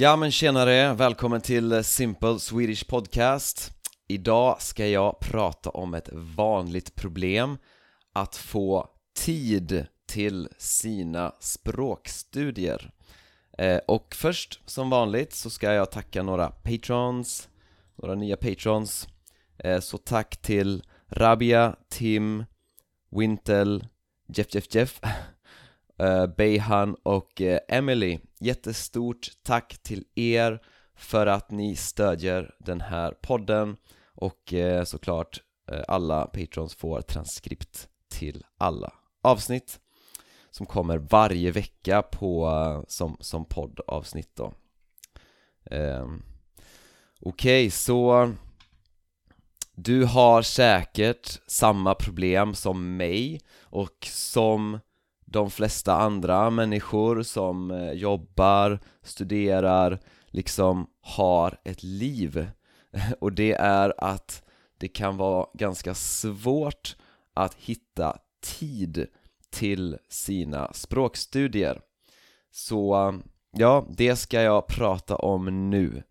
Ja men tjenare, välkommen till Simple Swedish Podcast. Idag ska jag prata om ett vanligt problem. Att få tid till sina språkstudier. Eh, och först, som vanligt, så ska jag tacka några patrons Några nya patrons. Eh, så tack till Rabia, Tim, Wintel, Jeff Jeff Jeff. eh, Beihan och eh, Emily Jättestort tack till er för att ni stödjer den här podden och eh, såklart eh, alla patrons får transkript till alla avsnitt som kommer varje vecka på, eh, som, som poddavsnitt då. Eh, Okej, okay, så du har säkert samma problem som mig och som de flesta andra människor som eh, jobbar, studerar, liksom har ett liv. Och det är att det kan vara ganska svårt att hitta tid till sina språkstudier. Så eh, ja, det ska jag prata om nu.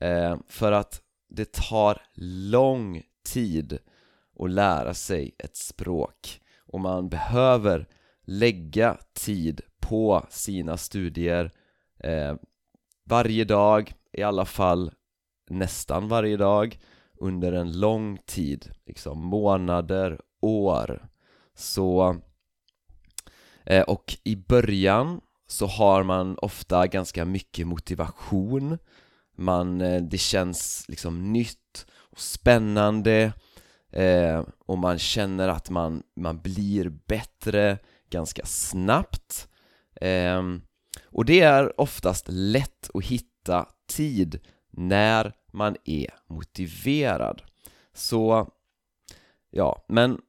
Eh, För att det tar lång tid att lära sig ett språk. Och man behöver lägga tid på sina studier eh, varje dag, i alla fall nästan varje dag under en lång tid, liksom månader, år. Så eh, och i början så har man ofta ganska mycket motivation. Man, eh, det känns liksom nytt och spännande eh, och man känner att man, man blir bättre ganska snabbt. Ehm, och det är oftast lätt att hitta tid när man är motiverad. Så ja, men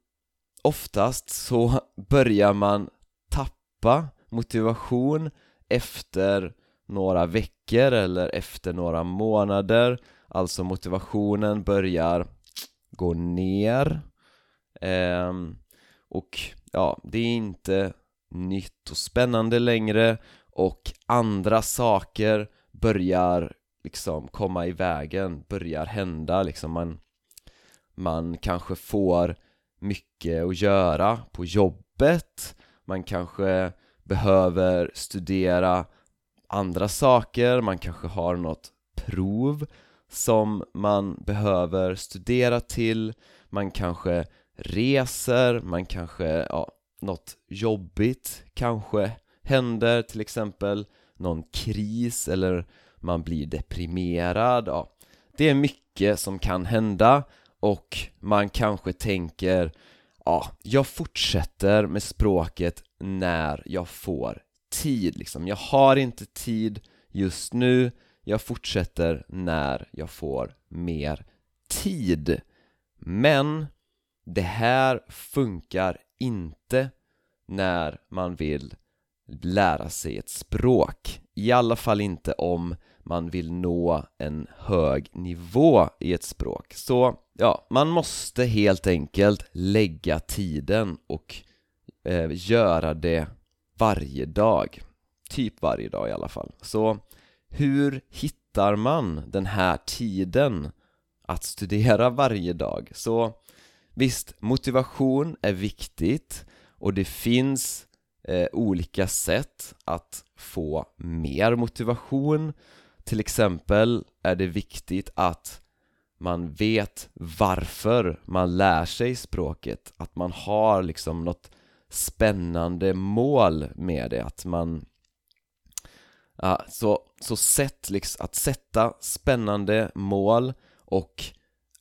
oftast så börjar man tappa motivation efter några veckor eller efter några månader. Alltså motivationen börjar gå ner. Ehm, och ja, det är inte nytt och spännande längre och andra saker börjar liksom komma i vägen, börjar hända liksom. Man, man kanske får mycket att göra på jobbet man kanske behöver studera andra saker, man kanske har något prov som man behöver studera till man kanske reser, man kanske, ja, något jobbigt kanske händer till exempel någon kris eller man blir deprimerad, ja. Det är mycket som kan hända och man kanske tänker ja, jag fortsätter med språket när jag får tid liksom, jag har inte tid just nu jag fortsätter när jag får mer tid. Men det här funkar inte när man vill lära sig ett språk. I alla fall inte om man vill nå en hög nivå i ett språk. Så ja, man måste helt enkelt lägga tiden och eh, göra det varje dag. Typ varje dag i alla fall. Så hur hittar man den här tiden att studera varje dag? Så visst, motivation är viktigt och det finns eh, olika sätt att få mer motivation. Till exempel är det viktigt att man vet varför man lär sig språket, att man har liksom något spännande mål med det, att man Ja, så, så sätt liksom, att sätta spännande mål och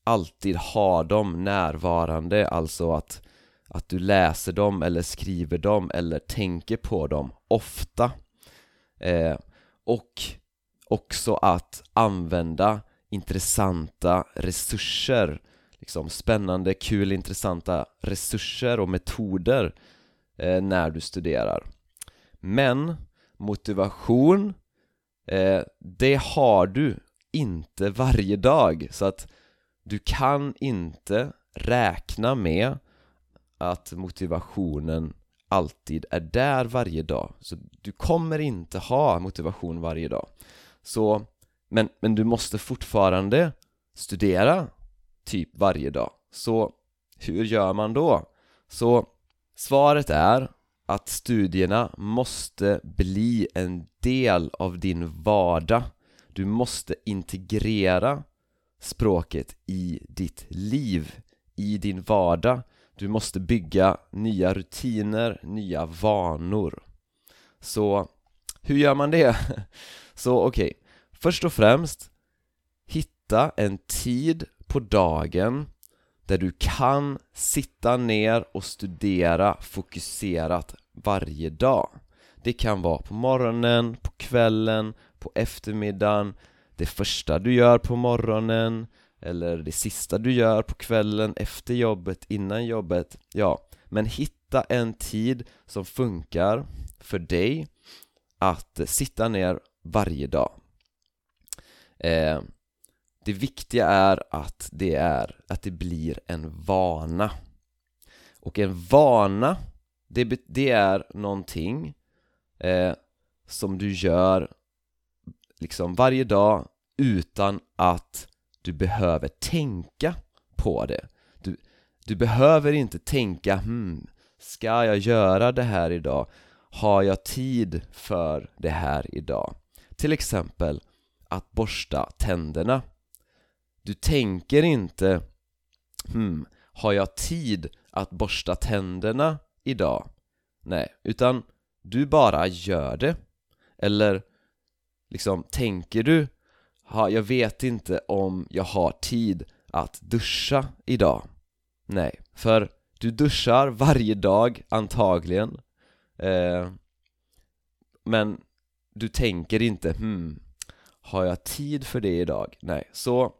alltid ha dem närvarande, alltså att, att du läser dem eller skriver dem eller tänker på dem ofta. Eh, och också att använda intressanta resurser liksom spännande, kul, intressanta resurser och metoder eh, när du studerar. Men motivation eh, det har du inte varje dag. Så att du kan inte räkna med att motivationen alltid är där varje dag så du kommer inte ha motivation varje dag Så, men, men du måste fortfarande studera typ varje dag. Så hur gör man då? Så svaret är att studierna måste bli en del av din vardag. Du måste integrera språket i ditt liv, i din vardag. Du måste bygga nya rutiner, nya vanor. Så hur gör man det? Så okej, okay. först och främst hitta en tid på dagen där du kan sitta ner och studera fokuserat varje dag. Det kan vara på morgonen, på kvällen, på eftermiddagen, det första du gör på morgonen eller det sista du gör på kvällen efter jobbet, innan jobbet, ja, men hitta en tid som funkar för dig att sitta ner varje dag. Eh, det viktiga är att det, är att det blir en vana. Och en vana, det, det är någonting eh, som du gör liksom varje dag utan att du behöver tänka på det. Du, du behöver inte tänka hmm, ska jag göra det här idag? Har jag tid för det här idag? Till exempel att borsta tänderna du tänker inte hmm, har jag tid att borsta tänderna idag? Nej, utan du bara gör det Eller liksom, tänker du ha, jag vet inte om jag har tid att duscha idag. Nej, för du duschar varje dag antagligen. Eh, Men du tänker inte hmm, har jag tid för det idag? Nej, så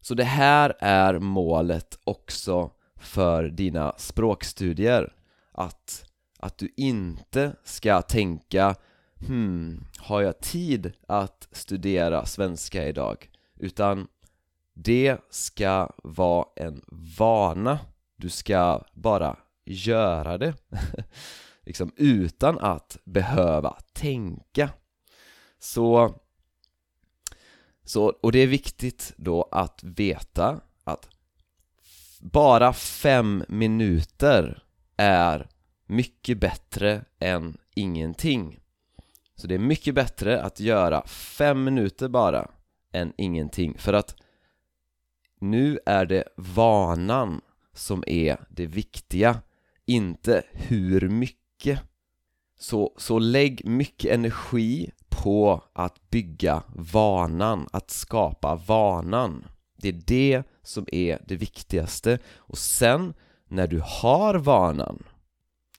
så det här är målet också för dina språkstudier. Att, att du inte ska tänka Hmm, har jag tid att studera svenska idag? Utan det ska vara en vana. Du ska bara göra det. Liksom utan att behöva tänka. Så så, och det är viktigt då att veta att bara fem minuter är mycket bättre än ingenting. Så det är mycket bättre att göra fem minuter bara än ingenting. För att nu är det vanan som är det viktiga, inte hur mycket. Så, så lägg mycket energi på att bygga vanan, att skapa vanan. Det är det som är det viktigaste. Och sen när du har vanan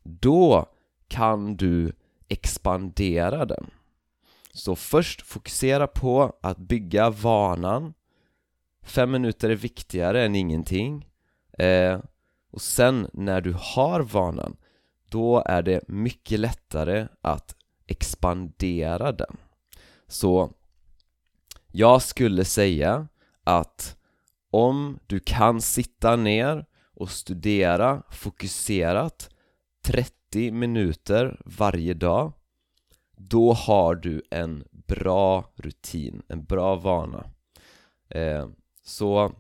då kan du expandera den. Så först fokusera på att bygga vanan. Fem minuter är viktigare än ingenting. Eh, Och sen när du har vanan då är det mycket lättare att expandera den. Så jag skulle säga att om du kan sitta ner och studera fokuserat 30 minuter varje dag då har du en bra rutin, en bra vana. Eh, Så,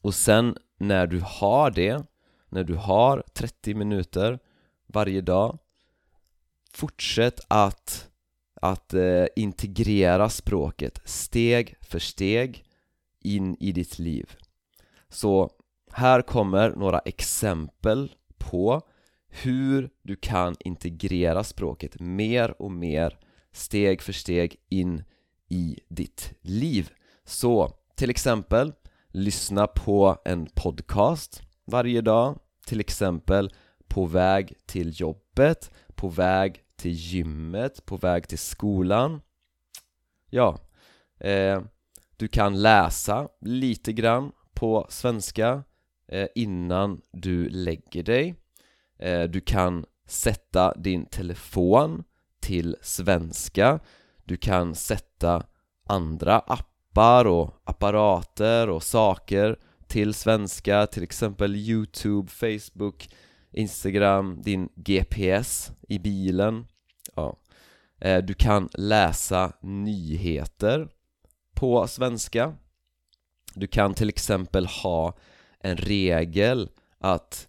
och sen när du har det, när du har 30 minuter varje dag Fortsätt att, att eh, integrera språket steg för steg in i ditt liv. Så här kommer några exempel på hur du kan integrera språket mer och mer steg för steg in i ditt liv. Så till exempel, lyssna på en podcast varje dag Till exempel på väg till jobbet, på väg till gymmet, på väg till skolan. Ja, eh, du kan läsa lite grann på svenska eh, innan du lägger dig. Eh, du kan sätta din telefon till svenska. Du kan sätta andra appar och apparater och saker till svenska, till exempel Youtube, Facebook Instagram, din GPS i bilen. Ja. Eh, du kan läsa nyheter på svenska. Du kan till exempel ha en regel att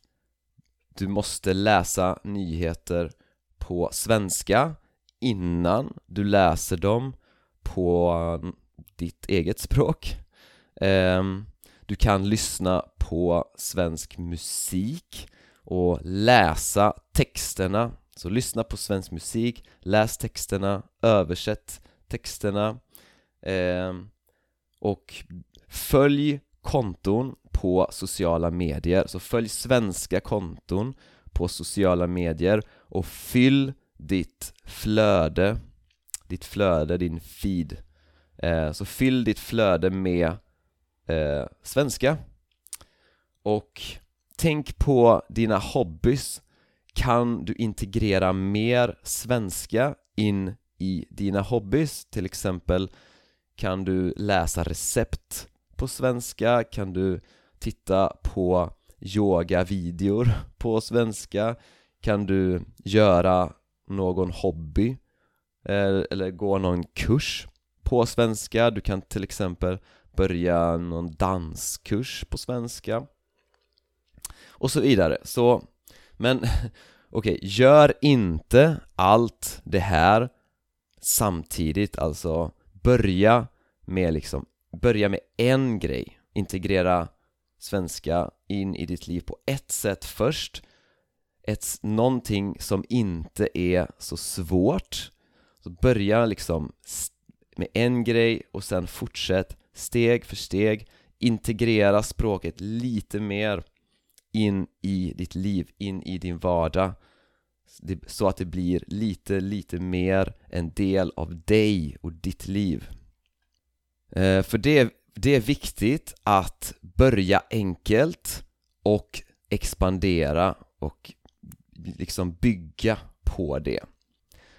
du måste läsa nyheter på svenska innan du läser dem på ditt eget språk. Ehm, du kan lyssna på svensk musik och läsa texterna. Så lyssna på svensk musik, läs texterna, översätt texterna. Ehm, och följ konton på sociala medier, så följ svenska konton på sociala medier och fyll ditt flöde, ditt flöde, din feed eh, Så fyll ditt flöde med eh, svenska och tänk på dina hobbys Kan du integrera mer svenska in i dina hobbys? Till exempel kan du läsa recept på svenska? Kan du titta på yogavideor på svenska? Kan du göra någon hobby? Eh, eller gå någon kurs på svenska? Du kan till exempel börja någon danskurs på svenska och så vidare, så men okej, okay, gör inte allt det här samtidigt, alltså börja med liksom, börja med en grej, integrera svenska in i ditt liv på ett sätt först. Ett, någonting som inte är så svårt. Så börja liksom med en grej och sen fortsätt steg för steg integrera språket lite mer in i ditt liv, in i din vardag. Så att det blir lite, lite mer en del av dig och ditt liv. Eh, för det, det är viktigt att börja enkelt och expandera och liksom bygga på det.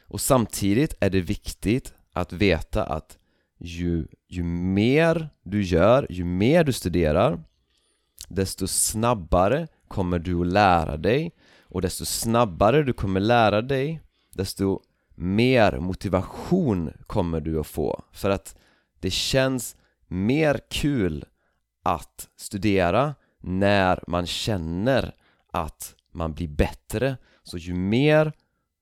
Och samtidigt är det viktigt att veta att ju, ju mer du gör, ju mer du studerar desto snabbare kommer du att lära dig. Och desto snabbare du kommer lära dig desto mer motivation kommer du att få. För att det känns mer kul att studera när man känner att man blir bättre. Så ju mer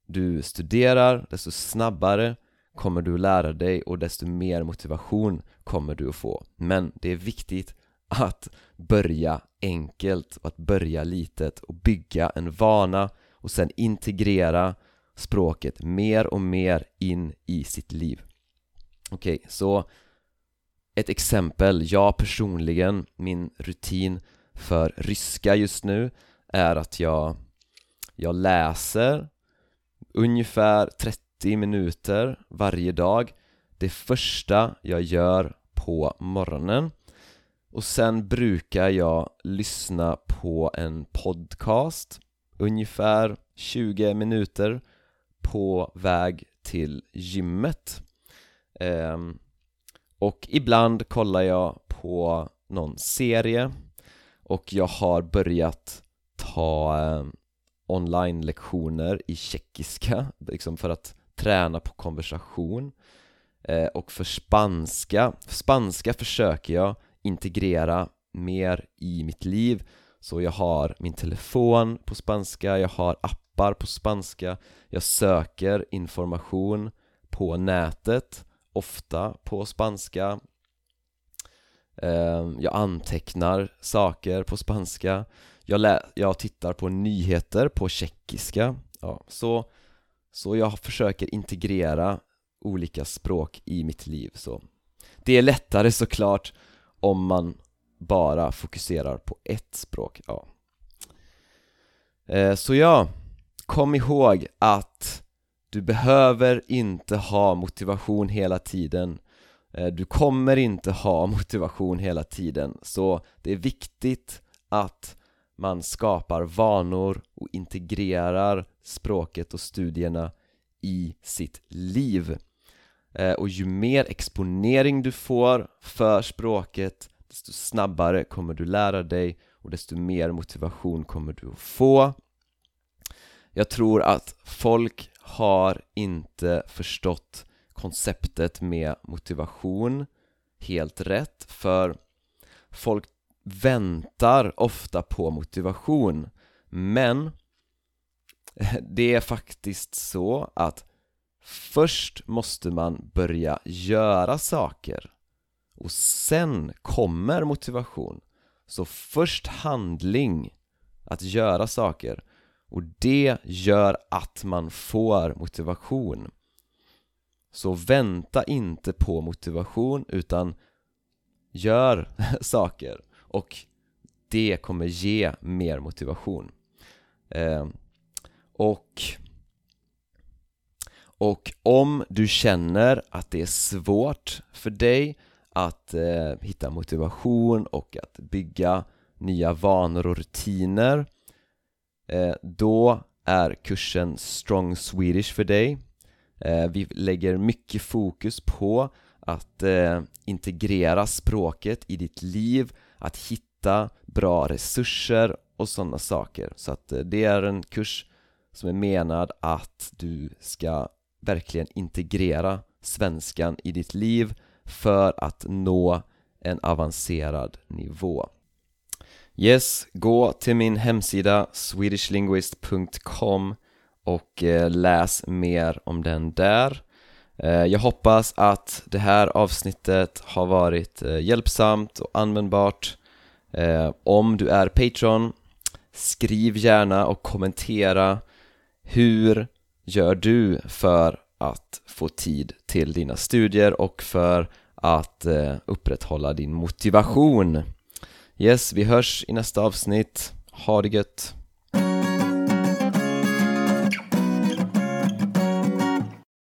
du studerar desto snabbare kommer du att lära dig och desto mer motivation kommer du att få. Men det är viktigt att börja enkelt och att börja litet och bygga en vana och sen integrera språket mer och mer in i sitt liv. Okej, okay, så ett exempel, jag personligen, min rutin för ryska just nu är att jag, jag läser ungefär 30 minuter varje dag. Det första jag gör på morgonen. Och sen brukar jag lyssna på en podcast ungefär 20 minuter på väg till gymmet. Um, och ibland kollar jag på någon serie och jag har börjat ta eh, online-lektioner i tjeckiska liksom för att träna på konversation eh, och för spanska, spanska försöker jag integrera mer i mitt liv. Så jag har min telefon på spanska, jag har appar på spanska jag söker information på nätet ofta på spanska. Ehm, jag antecknar saker på spanska. Jag, lä jag tittar på nyheter på tjeckiska. Ja, så, så jag försöker integrera olika språk i mitt liv så. Det är lättare såklart om man bara fokuserar på ett språk, ja. Ehm, så ja, kom ihåg att du behöver inte ha motivation hela tiden. Eh, du kommer inte ha motivation hela tiden. Så det är viktigt att man skapar vanor och integrerar språket och studierna i sitt liv. Eh, och ju mer exponering du får för språket desto snabbare kommer du lära dig och desto mer motivation kommer du att få. Jag tror att folk har inte förstått konceptet med motivation helt rätt för folk väntar ofta på motivation. Men det är faktiskt så att först måste man börja göra saker och sen kommer motivation. Så först handling, att göra saker och det gör att man får motivation. Så vänta inte på motivation utan gör saker. Och det kommer ge mer motivation. Eh, och och om du känner att det är svårt för dig att eh, hitta motivation och att bygga nya vanor och rutiner Eh, då är kursen Strong Swedish för dig. Eh, vi lägger mycket fokus på att eh, integrera språket i ditt liv, att hitta bra resurser och sådana saker. Så att det är en kurs som är menad att du ska verkligen integrera svenskan i ditt liv för att nå en avancerad nivå. Yes, gå till min hemsida swedishlinguist.com och eh, läs mer om den där. Eh, jag hoppas att det här avsnittet har varit eh, hjälpsamt och användbart. Om du är Patreon Skriv gärna och kommentera. Hur gör du för att få tid till dina studier och för att upprätthålla din motivation? Yes, vi hörs i nästa avsnitt. Ha det gött!